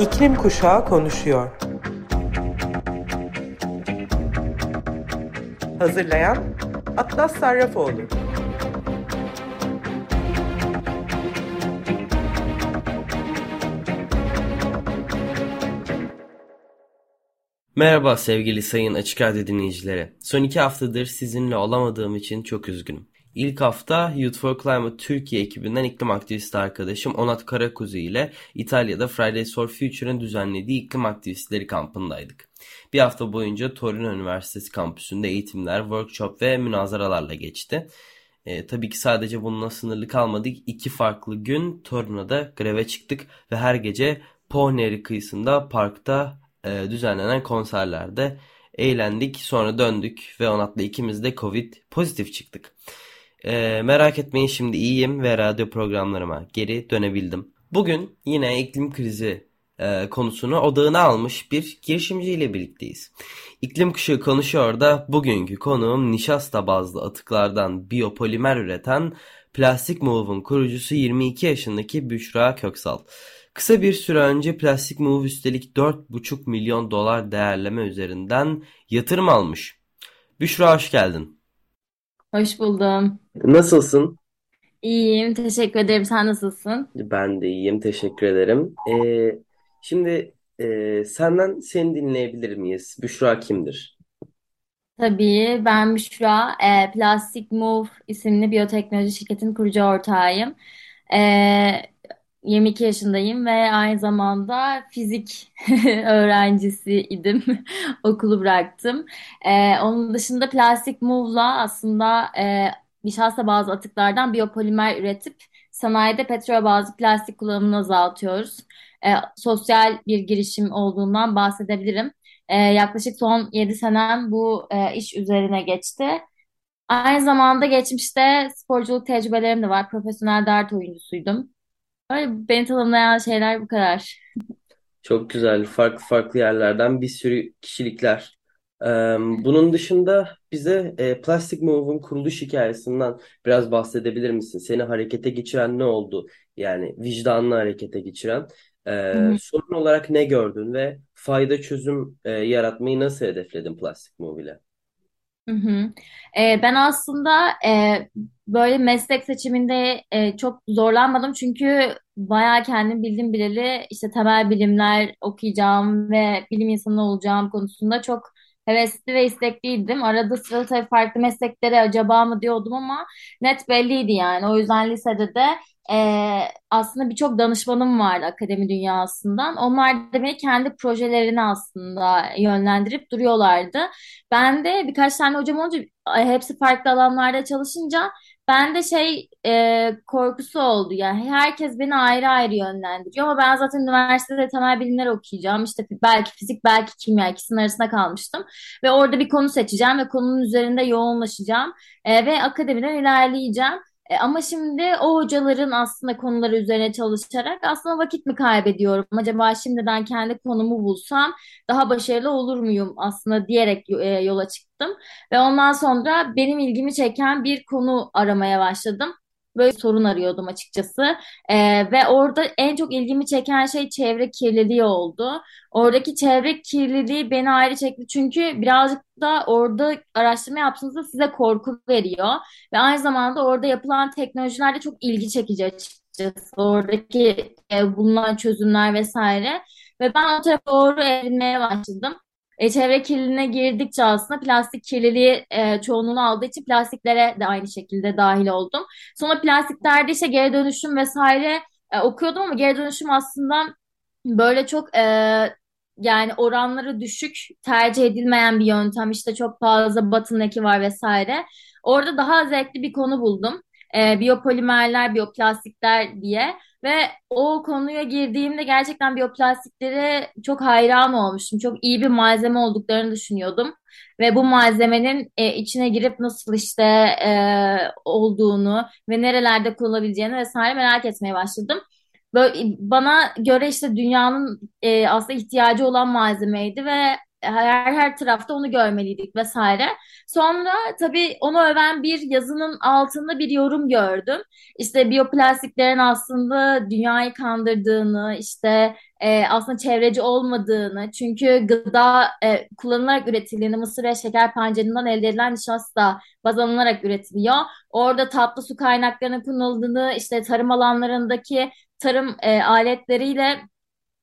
İklim Kuşağı konuşuyor. Hazırlayan Atlas Sarrafoğlu. Merhaba sevgili sayın Açık Radyo dinleyicileri. Son iki haftadır sizinle olamadığım için çok üzgünüm. İlk hafta Youth for Climate Türkiye ekibinden iklim aktivisti arkadaşım Onat Karakuzu ile İtalya'da Fridays for Future'ın düzenlediği iklim aktivistleri kampındaydık. Bir hafta boyunca Torino Üniversitesi kampüsünde eğitimler, workshop ve münazaralarla geçti. E, tabii ki sadece bununla sınırlı kalmadık. İki farklı gün Torino'da greve çıktık ve her gece Po kıyısında parkta e, düzenlenen konserlerde eğlendik. Sonra döndük ve Onat'la ikimiz de Covid pozitif çıktık. E, merak etmeyin şimdi iyiyim ve radyo programlarıma geri dönebildim. Bugün yine iklim krizi e, konusunu odağına almış bir girişimciyle birlikteyiz. İklim kuşağı konuşuyor da bugünkü konuğum nişasta bazlı atıklardan biyopolimer üreten Plastik Move'un kurucusu 22 yaşındaki Büşra Köksal. Kısa bir süre önce Plastik Move üstelik 4,5 milyon dolar değerleme üzerinden yatırım almış. Büşra hoş geldin. Hoş buldum. Nasılsın? İyiyim, teşekkür ederim. Sen nasılsın? Ben de iyiyim, teşekkür ederim. Ee, şimdi e, senden seni dinleyebilir miyiz? Büşra kimdir? Tabii, ben Büşra. E, Plastic Move isimli biyoteknoloji şirketinin kurucu ortağıyım. E, 22 yaşındayım ve aynı zamanda fizik öğrencisiydim. Okulu bıraktım. E, onun dışında Plastic Move'la aslında e, nişasta bazı atıklardan biyopolimer üretip sanayide petrol bazlı plastik kullanımını azaltıyoruz. E, sosyal bir girişim olduğundan bahsedebilirim. E, yaklaşık son 7 senem bu e, iş üzerine geçti. Aynı zamanda geçmişte sporculuk tecrübelerim de var. Profesyonel dart oyuncusuydum. Öyle beni tanımlayan şeyler bu kadar. Çok güzel, farklı farklı yerlerden bir sürü kişilikler. Ee, bunun dışında bize e, Plastic Move'un kuruluş hikayesinden biraz bahsedebilir misin? Seni harekete geçiren ne oldu? Yani vicdanını harekete geçiren. Hı Ee, hı. sorun olarak ne gördün ve fayda çözüm e, yaratmayı nasıl hedefledin Plastic Move ile? Hı hı. Ee, ben aslında e, böyle meslek seçiminde e, çok zorlanmadım çünkü bayağı kendim bildim bileli işte temel bilimler okuyacağım ve bilim insanı olacağım konusunda çok hevesli ve istekliydim. Arada sırada tabii farklı mesleklere acaba mı diyordum ama net belliydi yani. O yüzden lisede de e, aslında birçok danışmanım vardı akademi dünyasından. Onlar da beni kendi projelerine aslında yönlendirip duruyorlardı. Ben de birkaç tane hocam olunca hepsi farklı alanlarda çalışınca ben de şey e, korkusu oldu. Yani herkes beni ayrı ayrı yönlendiriyor ama ben zaten üniversitede temel bilimler okuyacağım. İşte belki fizik belki kimya ikisinin arasında kalmıştım. Ve orada bir konu seçeceğim ve konunun üzerinde yoğunlaşacağım. E, ve akademiden ilerleyeceğim. E, ama şimdi o hocaların aslında konuları üzerine çalışarak aslında vakit mi kaybediyorum? Acaba şimdiden kendi konumu bulsam daha başarılı olur muyum aslında diyerek e, yola çıktım. Ve ondan sonra benim ilgimi çeken bir konu aramaya başladım. Böyle sorun arıyordum açıkçası. Ee, ve orada en çok ilgimi çeken şey çevre kirliliği oldu. Oradaki çevre kirliliği beni ayrı çekti. Çünkü birazcık da orada araştırma yaptığınızda size korku veriyor. Ve aynı zamanda orada yapılan teknolojiler de çok ilgi çekici açıkçası. Oradaki e, bulunan çözümler vesaire. Ve ben o tarafa doğru evrilmeye başladım. E, çevre kirliliğine girdikçe aslında plastik kirliliği e, çoğunluğunu aldığı için plastiklere de aynı şekilde dahil oldum. Sonra plastiklerde işte geri dönüşüm vesaire e, okuyordum ama geri dönüşüm aslında böyle çok e, yani oranları düşük tercih edilmeyen bir yöntem. İşte çok fazla bottleneck'i var vesaire. Orada daha zevkli bir konu buldum. E, biyopolimerler, biyoplastikler diye. Ve o konuya girdiğimde gerçekten biyoplastiklere çok hayran olmuştum. Çok iyi bir malzeme olduklarını düşünüyordum. Ve bu malzemenin e, içine girip nasıl işte e, olduğunu ve nerelerde kullanılabileceğini vesaire merak etmeye başladım. Böyle, bana göre işte dünyanın e, aslında ihtiyacı olan malzemeydi ve her her tarafta onu görmeliydik vesaire. Sonra tabii onu öven bir yazının altında bir yorum gördüm. İşte biyoplastiklerin aslında dünyayı kandırdığını, işte e, aslında çevreci olmadığını, çünkü gıda e, kullanılarak üretildiğini, mısır ve şeker pancarından elde edilen nişasta baz alınarak üretiliyor. Orada tatlı su kaynaklarının kullanıldığını, işte tarım alanlarındaki tarım e, aletleriyle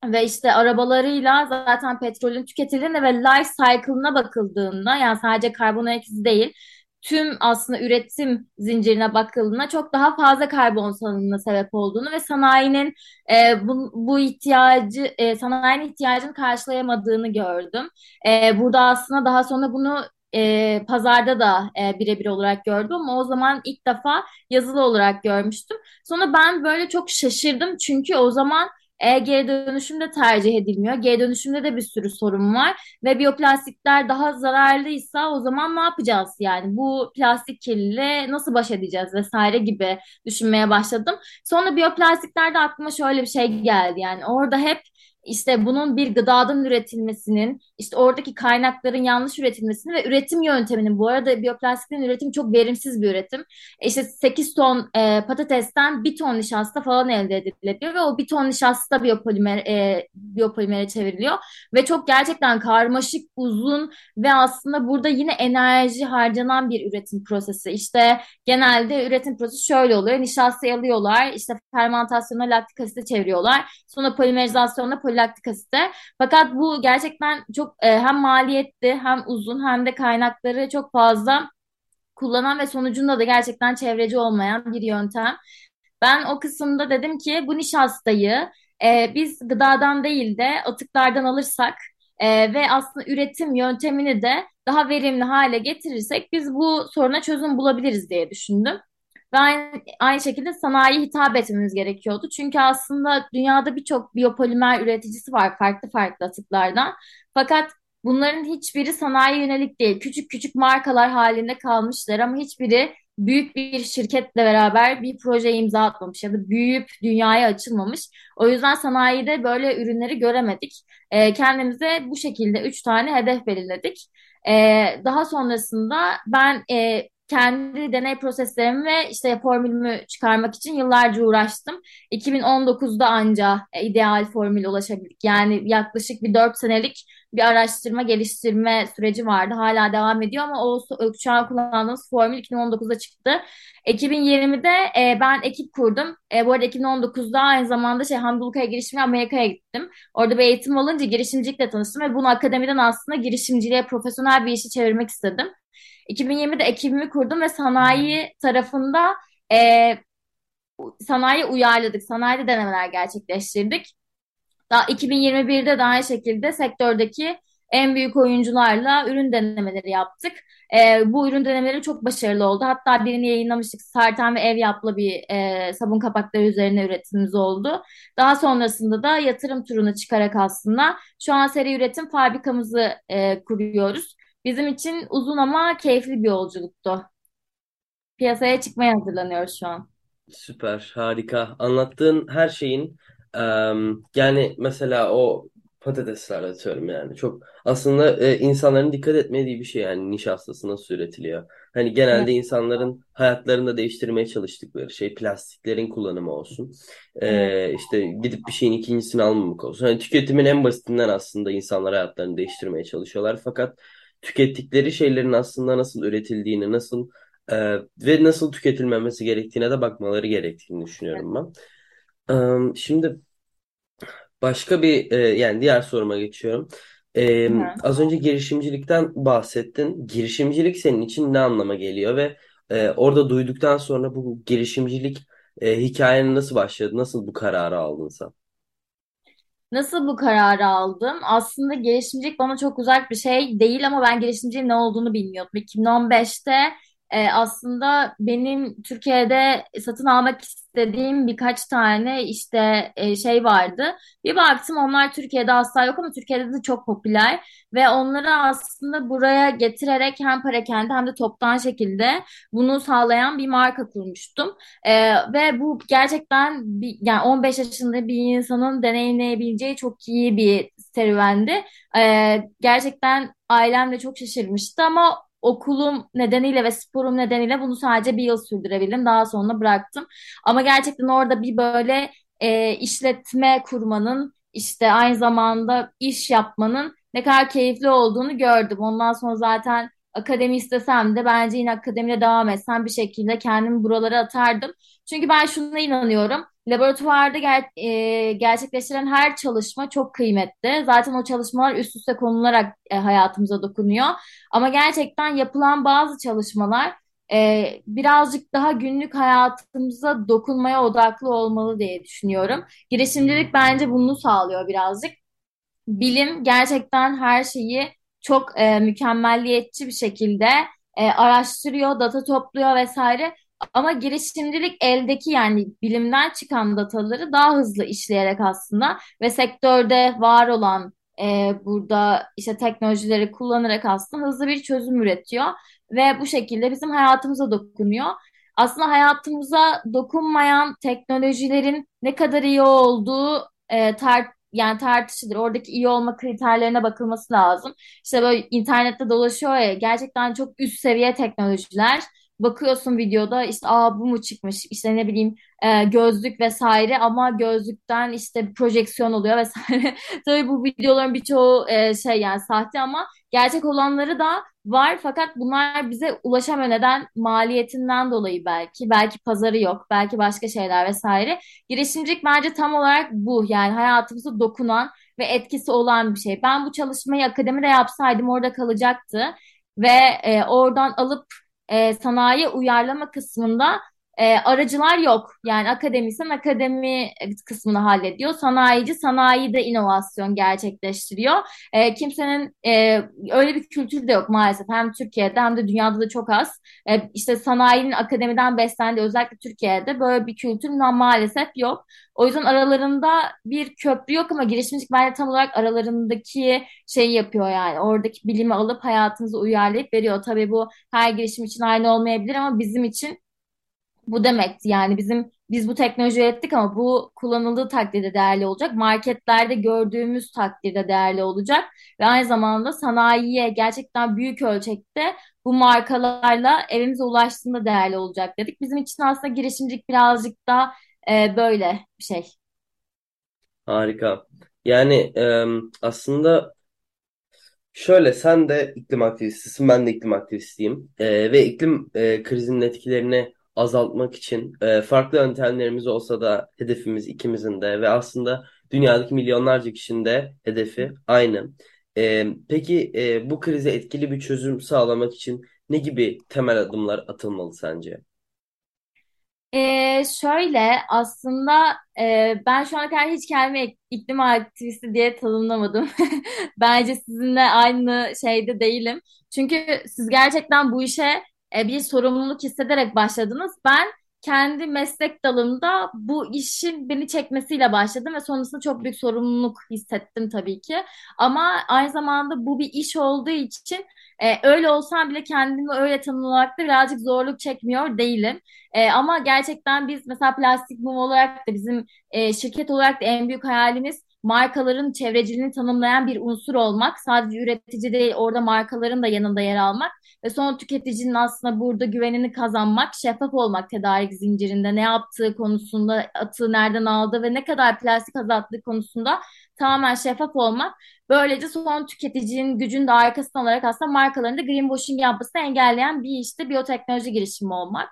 ve işte arabalarıyla zaten petrolün tüketildiğinde ve life cycle'ına bakıldığında yani sadece karbon ayak izi değil tüm aslında üretim zincirine bakıldığında çok daha fazla karbon salınımına sebep olduğunu ve sanayinin e, bu, bu ihtiyacı e, sanayinin ihtiyacını karşılayamadığını gördüm. E, burada aslında daha sonra bunu e, pazarda da e, birebir olarak gördüm ama o zaman ilk defa yazılı olarak görmüştüm. Sonra ben böyle çok şaşırdım çünkü o zaman e, geri dönüşüm de tercih edilmiyor. Geri dönüşümde de bir sürü sorun var ve biyoplastikler daha zararlıysa o zaman ne yapacağız yani bu plastik kirliliğiyle nasıl baş edeceğiz vesaire gibi düşünmeye başladım. Sonra biyoplastiklerde aklıma şöyle bir şey geldi yani orada hep işte bunun bir gıdadan üretilmesinin, işte oradaki kaynakların yanlış üretilmesini ve üretim yönteminin, bu arada biyoplastiklerin üretimi çok verimsiz bir üretim. İşte 8 ton e, patatesten 1 ton nişasta falan elde edilebiliyor ve o 1 ton nişasta biyopolimer, e, biyopolimere çevriliyor. Ve çok gerçekten karmaşık, uzun ve aslında burada yine enerji harcanan bir üretim prosesi. İşte genelde üretim prosesi şöyle oluyor. Nişastayı alıyorlar, işte fermentasyona laktik asite çeviriyorlar. Sonra polimerizasyonla poli laktik asite. Fakat bu gerçekten çok e, hem maliyetli hem uzun hem de kaynakları çok fazla kullanan ve sonucunda da gerçekten çevreci olmayan bir yöntem. Ben o kısımda dedim ki bu nişastayı e, biz gıdadan değil de atıklardan alırsak e, ve aslında üretim yöntemini de daha verimli hale getirirsek biz bu soruna çözüm bulabiliriz diye düşündüm. Aynı, aynı şekilde sanayi hitap etmemiz gerekiyordu. Çünkü aslında dünyada birçok biyopolimer üreticisi var farklı farklı atıklardan. Fakat bunların hiçbiri sanayi yönelik değil. Küçük küçük markalar halinde kalmışlar ama hiçbiri büyük bir şirketle beraber bir projeye imza atmamış ya da büyüyüp dünyaya açılmamış. O yüzden sanayide böyle ürünleri göremedik. E, kendimize bu şekilde üç tane hedef belirledik. E, daha sonrasında ben e, kendi deney proseslerimi ve işte formülümü çıkarmak için yıllarca uğraştım. 2019'da anca ideal formüle ulaşabildik. Yani yaklaşık bir 4 senelik bir araştırma geliştirme süreci vardı. Hala devam ediyor ama o şu an kullandığımız formül 2019'da çıktı. 2020'de e, ben ekip kurdum. E, bu arada 2019'da aynı zamanda şey Hamburg'a girişimle Amerika'ya gittim. Orada bir eğitim alınca girişimcilikle tanıştım ve bunu akademiden aslında girişimciliğe profesyonel bir işi çevirmek istedim. 2020'de ekibimi kurdum ve sanayi tarafında e, sanayi uyarladık. Sanayide denemeler gerçekleştirdik. Daha 2021'de de aynı şekilde sektördeki en büyük oyuncularla ürün denemeleri yaptık. E, bu ürün denemeleri çok başarılı oldu. Hatta birini yayınlamıştık. Sartan ve ev yapla bir e, sabun kapakları üzerine üretimimiz oldu. Daha sonrasında da yatırım turuna çıkarak aslında şu an seri üretim fabrikamızı e, kuruyoruz. Bizim için uzun ama keyifli bir yolculuktu. Piyasaya çıkmaya hazırlanıyoruz şu an. Süper, harika. Anlattığın her şeyin em, yani mesela o patatesler atıyorum yani çok aslında e, insanların dikkat etmediği bir şey yani nişastası nasıl üretiliyor. Hani genelde Evet. insanların hayatlarını da değiştirmeye çalıştıkları şey plastiklerin kullanımı olsun. Evet. E, işte gidip bir şeyin ikincisini almamak olsun. Hani tüketimin en basitinden aslında insanlar hayatlarını değiştirmeye çalışıyorlar. Fakat tükettikleri şeylerin aslında nasıl üretildiğini, nasıl e, ve nasıl tüketilmemesi gerektiğine de bakmaları gerektiğini düşünüyorum ben. E, şimdi başka bir e, yani diğer soruma geçiyorum. E, az önce girişimcilikten bahsettin. Girişimcilik senin için ne anlama geliyor ve e, orada duyduktan sonra bu girişimcilik e, hikayenin nasıl başladı? Nasıl bu kararı aldın sen? Nasıl bu kararı aldım? Aslında girişimcilik bana çok uzak bir şey değil ama ben girişimciliğin ne olduğunu bilmiyordum. 2015'te e, aslında benim Türkiye'de satın almak istediğim birkaç tane işte e, şey vardı. Bir baktım onlar Türkiye'de asla yok ama Türkiye'de de çok popüler ve onları aslında buraya getirerek hem perakende hem de toptan şekilde bunu sağlayan bir marka kurmuştum. Ee, ve bu gerçekten bir, yani 15 yaşında bir insanın deneyimleyebileceği çok iyi bir serüvendi. E, gerçekten ailem de çok şaşırmıştı ama okulum nedeniyle ve sporum nedeniyle bunu sadece bir yıl sürdürebildim. Daha sonra bıraktım. Ama gerçekten orada bir böyle e, işletme kurmanın işte aynı zamanda iş yapmanın ne kadar keyifli olduğunu gördüm. Ondan sonra zaten akademi istesem de bence yine akademide devam etsem bir şekilde kendimi buralara atardım. Çünkü ben şuna inanıyorum. Laboratuvarda ger e, gerçekleştirilen her çalışma çok kıymetli. Zaten o çalışmalar üst üste konularak e, hayatımıza dokunuyor. Ama gerçekten yapılan bazı çalışmalar e, birazcık daha günlük hayatımıza dokunmaya odaklı olmalı diye düşünüyorum. Girişimcilik bence bunu sağlıyor birazcık. Bilim gerçekten her şeyi çok e, mükemmelliyetçi bir şekilde e, araştırıyor, data topluyor vesaire. Ama girişimcilik eldeki yani bilimden çıkan dataları daha hızlı işleyerek aslında ve sektörde var olan e, burada işte teknolojileri kullanarak aslında hızlı bir çözüm üretiyor ve bu şekilde bizim hayatımıza dokunuyor. Aslında hayatımıza dokunmayan teknolojilerin ne kadar iyi olduğu e, tar yani tartışılır. Oradaki iyi olma kriterlerine bakılması lazım. İşte böyle internette dolaşıyor ya gerçekten çok üst seviye teknolojiler. Bakıyorsun videoda işte aa bu mu çıkmış işte ne bileyim e, gözlük vesaire ama gözlükten işte projeksiyon oluyor vesaire. Tabii bu videoların birçoğu e, şey yani sahte ama gerçek olanları da var fakat bunlar bize ulaşamıyor. Neden? Maliyetinden dolayı belki. Belki pazarı yok. Belki başka şeyler vesaire. Girişimcilik bence tam olarak bu. Yani hayatımıza dokunan ve etkisi olan bir şey. Ben bu çalışmayı akademide yapsaydım orada kalacaktı. Ve e, oradan alıp e, sanayi uyarlama kısmında e, aracılar yok. Yani akademisyen akademi kısmını hallediyor. Sanayici sanayide inovasyon gerçekleştiriyor. E, kimsenin e, öyle bir kültür de yok maalesef. Hem Türkiye'de hem de dünyada da çok az. E, işte sanayinin akademiden beslendiği özellikle Türkiye'de böyle bir kültür maalesef yok. O yüzden aralarında bir köprü yok ama girişimcilik bence tam olarak aralarındaki şeyi yapıyor yani. Oradaki bilimi alıp hayatınıza uyarlayıp veriyor. Tabii bu her girişim için aynı olmayabilir ama bizim için bu demekti. Yani bizim biz bu teknoloji ürettik ama bu kullanıldığı takdirde değerli olacak. Marketlerde gördüğümüz takdirde değerli olacak. Ve aynı zamanda sanayiye gerçekten büyük ölçekte bu markalarla evimize ulaştığında değerli olacak dedik. Bizim için aslında girişimcilik birazcık da e, böyle bir şey. Harika. Yani e, aslında şöyle sen de iklim aktivistisin, ben de iklim aktivistiyim. E, ve iklim e, krizinin etkilerini azaltmak için e, farklı yöntemlerimiz olsa da hedefimiz ikimizin de ve aslında dünyadaki milyonlarca kişinin de hedefi aynı. E, peki e, bu krize etkili bir çözüm sağlamak için ne gibi temel adımlar atılmalı sence? Ee, şöyle aslında e, ben şu ana kadar hiç kendimi iklim aktivisti diye tanımlamadım. Bence sizinle aynı şeyde değilim. Çünkü siz gerçekten bu işe e, bir sorumluluk hissederek başladınız. Ben kendi meslek dalımda bu işin beni çekmesiyle başladım ve sonrasında çok büyük sorumluluk hissettim tabii ki. Ama aynı zamanda bu bir iş olduğu için e, öyle olsam bile kendimi öyle tanımlamakta birazcık zorluk çekmiyor değilim. E, ama gerçekten biz mesela Plastik Mum olarak da bizim e, şirket olarak da en büyük hayalimiz markaların çevreciliğini tanımlayan bir unsur olmak. Sadece üretici değil orada markaların da yanında yer almak ve son tüketicinin aslında burada güvenini kazanmak, şeffaf olmak tedarik zincirinde ne yaptığı konusunda, atığı nereden aldığı ve ne kadar plastik azalttığı konusunda tamamen şeffaf olmak. Böylece son tüketicinin gücünün de arkasında olarak aslında markaların da greenwashing yapmasını engelleyen bir işte biyoteknoloji girişimi olmak.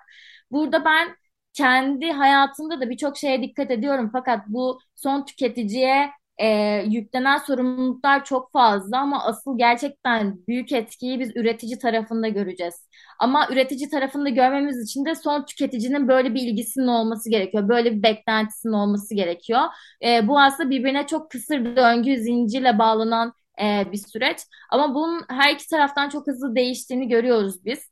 Burada ben kendi hayatımda da birçok şeye dikkat ediyorum fakat bu son tüketiciye e, yüklenen sorumluluklar çok fazla ama asıl gerçekten büyük etkiyi biz üretici tarafında göreceğiz. Ama üretici tarafında görmemiz için de son tüketicinin böyle bir ilgisinin olması gerekiyor. Böyle bir beklentisinin olması gerekiyor. E, bu aslında birbirine çok kısır döngü zincirle bağlanan e, bir süreç. Ama bunun her iki taraftan çok hızlı değiştiğini görüyoruz biz.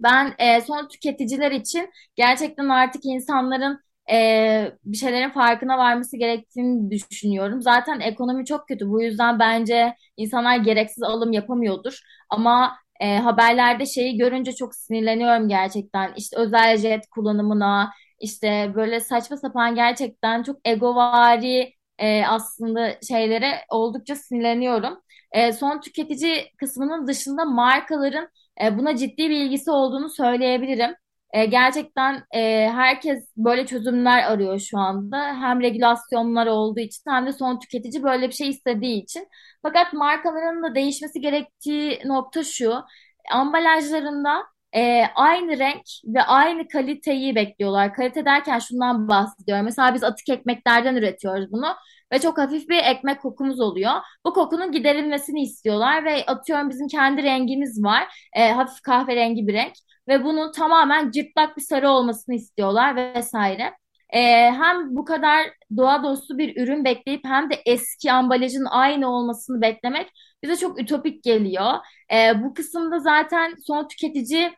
Ben e, son tüketiciler için gerçekten artık insanların e, bir şeylerin farkına varması gerektiğini düşünüyorum. Zaten ekonomi çok kötü. Bu yüzden bence insanlar gereksiz alım yapamıyordur. Ama e, haberlerde şeyi görünce çok sinirleniyorum gerçekten. İşte özel jet kullanımına, işte böyle saçma sapan gerçekten çok egovari e, aslında şeylere oldukça sinirleniyorum. E, son tüketici kısmının dışında markaların e, buna ciddi bir ilgisi olduğunu söyleyebilirim. E, gerçekten e, herkes böyle çözümler arıyor şu anda. Hem regülasyonlar olduğu için hem de son tüketici böyle bir şey istediği için. Fakat markaların da değişmesi gerektiği nokta şu. Ambalajlarında e, aynı renk ve aynı kaliteyi bekliyorlar. Kalite derken şundan bahsediyorum. Mesela biz atık ekmeklerden üretiyoruz bunu ve çok hafif bir ekmek kokumuz oluyor. Bu kokunun giderilmesini istiyorlar ve atıyorum bizim kendi rengimiz var. E, hafif kahverengi bir renk ve bunun tamamen cırtlak bir sarı olmasını istiyorlar vesaire. E, hem bu kadar doğa dostu bir ürün bekleyip hem de eski ambalajın aynı olmasını beklemek bize çok ütopik geliyor. E, bu kısımda zaten son tüketici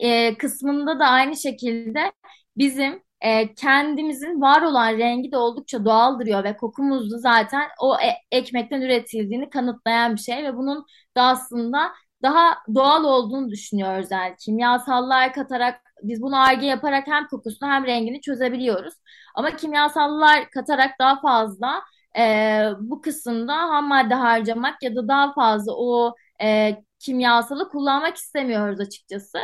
e, kısmında da aynı şekilde bizim e, kendimizin var olan rengi de oldukça doğal duruyor ve kokumuz da zaten o e- ekmekten üretildiğini kanıtlayan bir şey ve bunun da aslında daha doğal olduğunu düşünüyoruz yani kimyasallar katarak biz bunu arge yaparak hem kokusunu hem rengini çözebiliyoruz ama kimyasallar katarak daha fazla e, bu kısımda ham madde harcamak ya da daha fazla o e, kimyasalı kullanmak istemiyoruz açıkçası.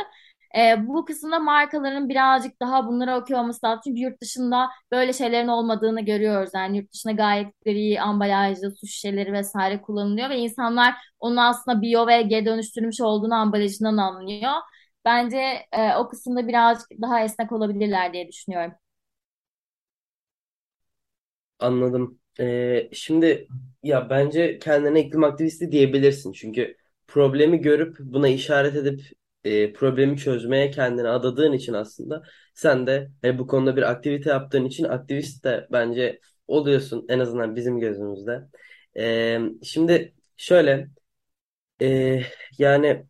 E, bu kısımda markaların birazcık daha bunlara okuyor olması lazım. Çünkü yurt dışında böyle şeylerin olmadığını görüyoruz. Yani yurt dışında gayet gri, ambalajlı su şişeleri vesaire kullanılıyor ve insanlar onun aslında biyo ve geri dönüştürülmüş olduğunu ambalajından anlıyor. Bence e, o kısımda birazcık daha esnek olabilirler diye düşünüyorum. Anladım. Ee, şimdi ya bence kendine iklim aktivisti diyebilirsin. Çünkü problemi görüp buna işaret edip e, problemi çözmeye kendini adadığın için aslında sen de hani bu konuda bir aktivite yaptığın için aktivist de bence oluyorsun en azından bizim gözümüzde. Ee, şimdi şöyle e, yani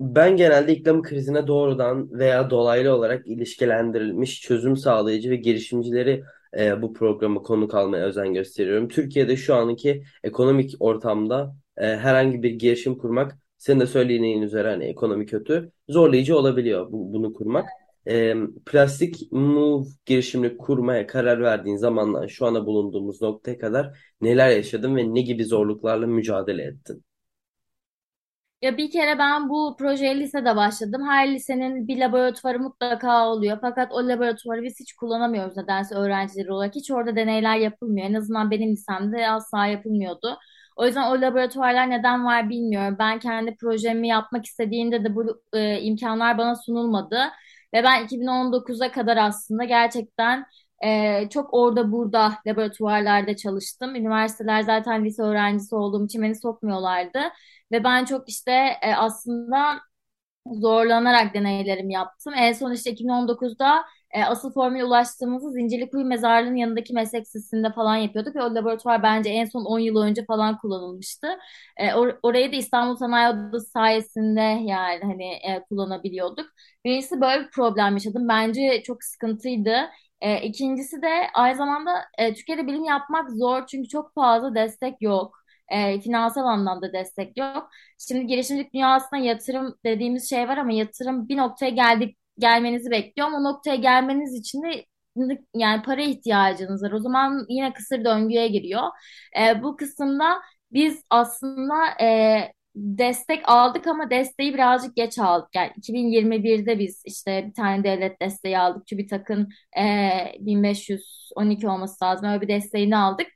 ben genelde iklim krizine doğrudan veya dolaylı olarak ilişkilendirilmiş çözüm sağlayıcı ve girişimcileri e, bu programı konuk almaya özen gösteriyorum. Türkiye'de şu anki ekonomik ortamda e, herhangi bir girişim kurmak, senin de söylediğin üzere hani ekonomi kötü, zorlayıcı olabiliyor bu, bunu kurmak. E, plastik move girişimini kurmaya karar verdiğin zamandan şu ana bulunduğumuz noktaya kadar neler yaşadın ve ne gibi zorluklarla mücadele ettin? Ya bir kere ben bu projeye lisede başladım. Her lisenin bir laboratuvarı mutlaka oluyor. Fakat o laboratuvarı biz hiç kullanamıyoruz nedense öğrenciler olarak. Hiç orada deneyler yapılmıyor. En azından benim lisemde asla yapılmıyordu. O yüzden o laboratuvarlar neden var bilmiyorum. Ben kendi projemi yapmak istediğimde de bu e, imkanlar bana sunulmadı. Ve ben 2019'a kadar aslında gerçekten e, çok orada burada laboratuvarlarda çalıştım. Üniversiteler zaten lise öğrencisi olduğum için beni sokmuyorlardı. Ve ben çok işte e, aslında zorlanarak deneylerimi yaptım. En son işte 2019'da e, asıl formüle ulaştığımızı Zincirlikuyu Mezarlığı'nın yanındaki meslek lisesinde falan yapıyorduk ve o laboratuvar bence en son 10 yıl önce falan kullanılmıştı. E, or orayı da İstanbul Sanayi Odası sayesinde yani hani e, kullanabiliyorduk. Birincisi böyle bir problem yaşadım. Bence çok sıkıntıydı. E, ikincisi de aynı zamanda e, Türkiye'de bilim yapmak zor çünkü çok fazla destek yok. E, finansal anlamda destek yok. Şimdi girişimcilik dünyasına yatırım dediğimiz şey var ama yatırım bir noktaya geldik gelmenizi bekliyorum. O noktaya gelmeniz için de yani para ihtiyacınız var. O zaman yine kısır döngüye giriyor. E, bu kısımda biz aslında e, destek aldık ama desteği birazcık geç aldık. Yani 2021'de biz işte bir tane devlet desteği aldık. TÜBİTAK'ın e, 1512 olması lazım. Öyle bir desteğini aldık.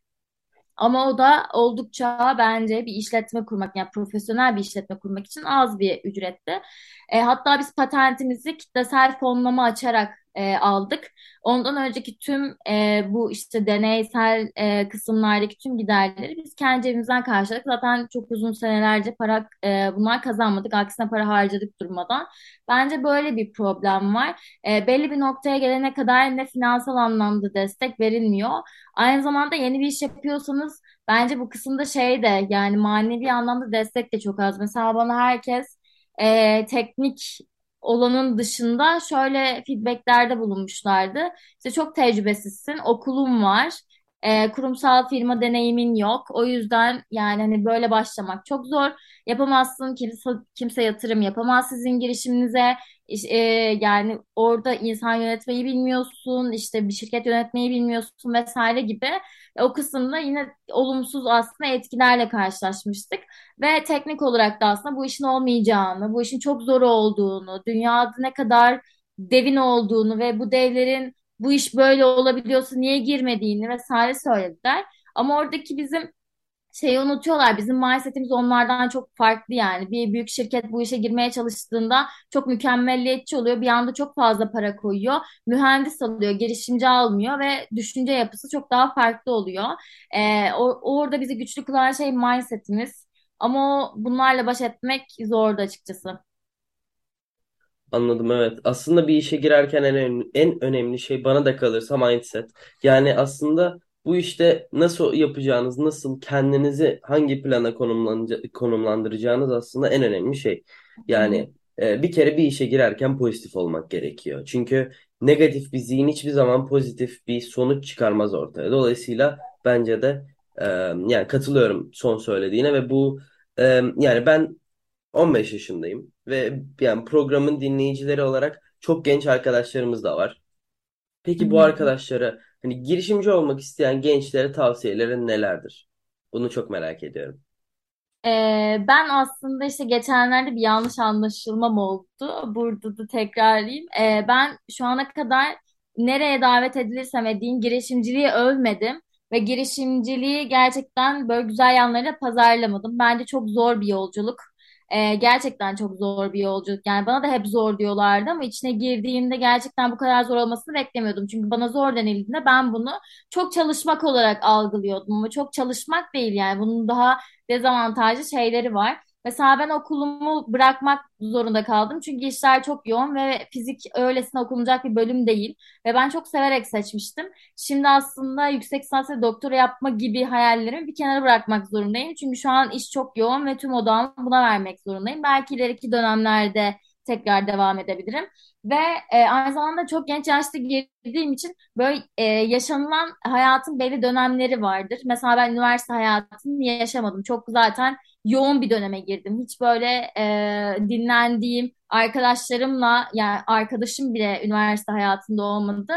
Ama o da oldukça bence bir işletme kurmak yani profesyonel bir işletme kurmak için az bir ücretti. E, hatta biz patentimizi kitlesel fonlama açarak e, aldık. Ondan önceki tüm e, bu işte deneysel e, kısımlardaki tüm giderleri biz kendi cebimizden karşıladık. Zaten çok uzun senelerce para e, bunlar kazanmadık. Aksine para harcadık durmadan. Bence böyle bir problem var. E, belli bir noktaya gelene kadar ne finansal anlamda destek verilmiyor. Aynı zamanda yeni bir iş yapıyorsanız bence bu kısımda şey de yani manevi anlamda destek de çok az. Mesela bana herkes e, teknik olanın dışında şöyle feedbacklerde bulunmuşlardı. İşte çok tecrübesizsin, okulun var. E, kurumsal firma deneyimin yok. O yüzden yani hani böyle başlamak çok zor. Yapamazsın. Kimse, kimse yatırım yapamaz sizin girişiminize. İş- e, yani orada insan yönetmeyi bilmiyorsun, işte bir şirket yönetmeyi bilmiyorsun vesaire gibi. O kısımda yine olumsuz aslında etkilerle karşılaşmıştık. Ve teknik olarak da aslında bu işin olmayacağını, bu işin çok zor olduğunu, dünyada ne kadar devin olduğunu ve bu devlerin bu iş böyle olabiliyorsa niye girmediğini vesaire söylediler. Ama oradaki bizim şeyi unutuyorlar. Bizim mindsetimiz onlardan çok farklı yani. Bir büyük şirket bu işe girmeye çalıştığında çok mükemmelliyetçi oluyor. Bir anda çok fazla para koyuyor. Mühendis alıyor, girişimci almıyor ve düşünce yapısı çok daha farklı oluyor. Ee, o- orada bizi güçlü kılan şey mindsetimiz. Ama bunlarla baş etmek zordu açıkçası. Anladım evet. Aslında bir işe girerken en önemli, en önemli şey bana da kalırsa mindset. Yani aslında bu işte nasıl yapacağınız, nasıl kendinizi hangi plana konumlanca- konumlandıracağınız aslında en önemli şey. Yani e, bir kere bir işe girerken pozitif olmak gerekiyor. Çünkü negatif bir zihin hiçbir zaman pozitif bir sonuç çıkarmaz ortaya. Dolayısıyla bence de e, yani katılıyorum son söylediğine ve bu e, yani ben 15 yaşındayım ve yani programın dinleyicileri olarak çok genç arkadaşlarımız da var. Peki bu arkadaşlara hani girişimci olmak isteyen gençlere tavsiyelerin nelerdir? Bunu çok merak ediyorum. Ee, ben aslında işte geçenlerde bir yanlış anlaşılmam oldu. Burada da tekrarlayayım. Ee, ben şu ana kadar nereye davet edilirsem edeyim girişimciliği övmedim. Ve girişimciliği gerçekten böyle güzel yanlarıyla pazarlamadım. Bence çok zor bir yolculuk. Ee, gerçekten çok zor bir yolculuk. Yani bana da hep zor diyorlardı ama içine girdiğimde gerçekten bu kadar zor olmasını beklemiyordum. Çünkü bana zor denildiğinde ben bunu çok çalışmak olarak algılıyordum. Ama çok çalışmak değil yani. Bunun daha dezavantajlı şeyleri var. Mesela ben okulumu bırakmak zorunda kaldım. Çünkü işler çok yoğun ve fizik öylesine okunacak bir bölüm değil. Ve ben çok severek seçmiştim. Şimdi aslında yüksek lisans ve doktora yapma gibi hayallerimi bir kenara bırakmak zorundayım. Çünkü şu an iş çok yoğun ve tüm odağımı buna vermek zorundayım. Belki ileriki dönemlerde tekrar devam edebilirim. Ve e, aynı zamanda çok genç yaşta girdiğim için böyle e, yaşanılan hayatın belli dönemleri vardır. Mesela ben üniversite hayatını yaşamadım. Çok zaten yoğun bir döneme girdim. Hiç böyle e, dinlendiğim arkadaşlarımla yani arkadaşım bile üniversite hayatında olmadı.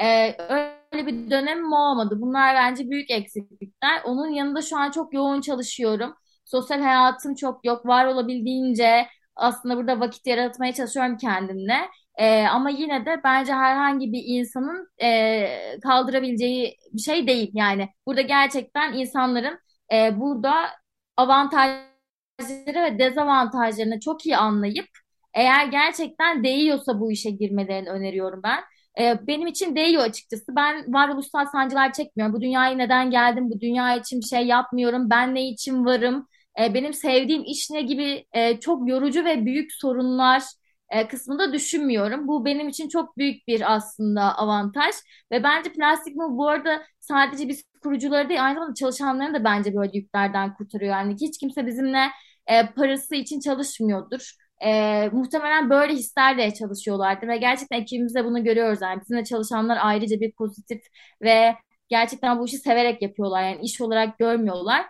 E, öyle bir dönemim olmadı. Bunlar bence büyük eksiklikler. Onun yanında şu an çok yoğun çalışıyorum. Sosyal hayatım çok yok. Var olabildiğince aslında burada vakit yaratmaya çalışıyorum kendimle. Ee, ama yine de bence herhangi bir insanın e, kaldırabileceği bir şey değil. Yani burada gerçekten insanların e, burada avantajları ve dezavantajlarını çok iyi anlayıp eğer gerçekten değiyorsa bu işe girmelerini öneriyorum ben. E, benim için değiyor açıkçası. Ben varoluşsal sancılar çekmiyorum. Bu dünyaya neden geldim? Bu dünya için bir şey yapmıyorum. Ben ne için varım? E, benim sevdiğim iş ne gibi e, çok yorucu ve büyük sorunlar e, kısmında düşünmüyorum. Bu benim için çok büyük bir aslında avantaj. Ve bence Plastik Move bu arada sadece biz kurucuları değil aynı zamanda çalışanlarını da bence böyle yüklerden kurtarıyor. Yani hiç kimse bizimle parası için çalışmıyordur. E, muhtemelen böyle hislerle çalışıyorlardır ve gerçekten ekibimizde bunu görüyoruz. Yani bizimle çalışanlar ayrıca bir pozitif ve gerçekten bu işi severek yapıyorlar. Yani iş olarak görmüyorlar.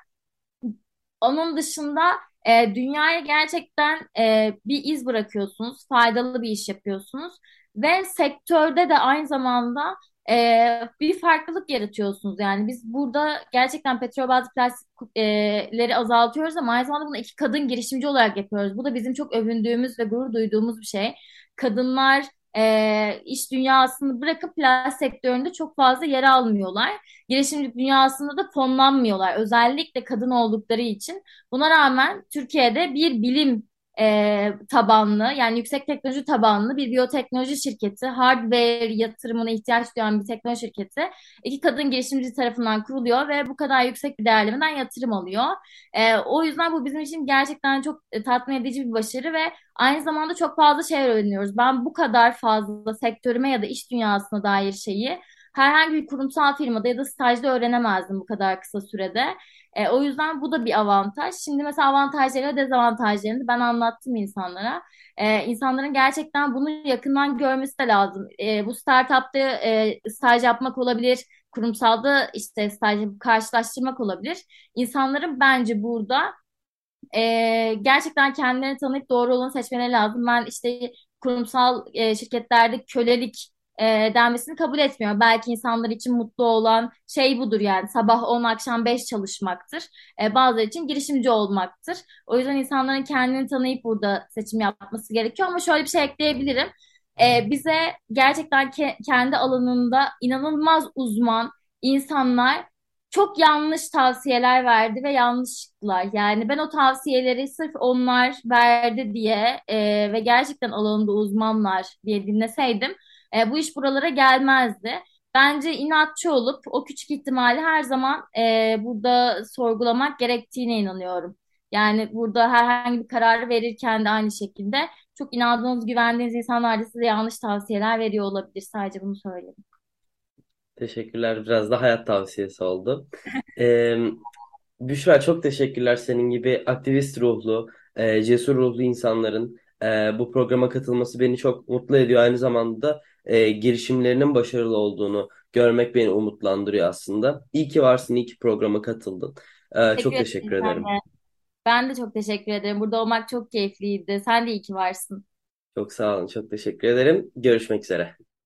Onun dışında e, dünyaya gerçekten e, bir iz bırakıyorsunuz, faydalı bir iş yapıyorsunuz ve sektörde de aynı zamanda e, bir farklılık yaratıyorsunuz. Yani biz burada gerçekten petrol bazlı plastikleri azaltıyoruz ama aynı zamanda bunu iki kadın girişimci olarak yapıyoruz. Bu da bizim çok övündüğümüz ve gurur duyduğumuz bir şey. Kadınlar e, iş dünyasını bırakıp plastik sektöründe çok fazla yer almıyorlar girişimcilik dünyasında da fonlanmıyorlar. Özellikle kadın oldukları için. Buna rağmen Türkiye'de bir bilim e, tabanlı yani yüksek teknoloji tabanlı bir biyoteknoloji şirketi, hardware yatırımına ihtiyaç duyan bir teknoloji şirketi iki kadın girişimci tarafından kuruluyor ve bu kadar yüksek bir değerlemeden yatırım alıyor. E, o yüzden bu bizim için gerçekten çok e, tatmin edici bir başarı ve aynı zamanda çok fazla şey öğreniyoruz. Ben bu kadar fazla sektörüme ya da iş dünyasına dair şeyi herhangi bir kurumsal firmada ya da stajda öğrenemezdim bu kadar kısa sürede. E, o yüzden bu da bir avantaj. Şimdi mesela avantajları ve dezavantajlarını ben anlattım insanlara. E, insanların gerçekten bunu yakından görmesi de lazım. E, bu startupta e, staj yapmak olabilir, kurumsalda işte staj karşılaştırmak olabilir. İnsanların bence burada e, gerçekten kendilerini tanıyıp doğru olanı seçmeleri lazım. Ben işte kurumsal e, şirketlerde kölelik e, denmesini kabul etmiyorum. Belki insanlar için mutlu olan şey budur yani sabah 10 akşam 5 çalışmaktır. E, bazıları için girişimci olmaktır. O yüzden insanların kendini tanıyıp burada seçim yapması gerekiyor. Ama şöyle bir şey ekleyebilirim. E, bize gerçekten ke- kendi alanında inanılmaz uzman insanlar çok yanlış tavsiyeler verdi ve yanlışlıklar. Yani ben o tavsiyeleri sırf onlar verdi diye e, ve gerçekten alanında uzmanlar diye dinleseydim e, bu iş buralara gelmezdi. Bence inatçı olup o küçük ihtimali her zaman e, burada sorgulamak gerektiğine inanıyorum. Yani burada herhangi bir kararı verirken de aynı şekilde çok inandığınız, güvendiğiniz insanlar da size yanlış tavsiyeler veriyor olabilir. Sadece bunu söyleyeyim. Teşekkürler. Biraz da hayat tavsiyesi oldu. Ee, Büşra çok teşekkürler senin gibi aktivist ruhlu, e, cesur ruhlu insanların e, bu programa katılması beni çok mutlu ediyor. Aynı zamanda e, girişimlerinin başarılı olduğunu görmek beni umutlandırıyor aslında. İyi ki varsın, iyi ki programa katıldın. E, Teşekkür çok teşekkür ederim ben ederim. de. Ben de çok teşekkür ederim. Burada olmak çok keyifliydi. Sen de iyi ki varsın. Çok sağ olun, çok teşekkür ederim. Görüşmek üzere.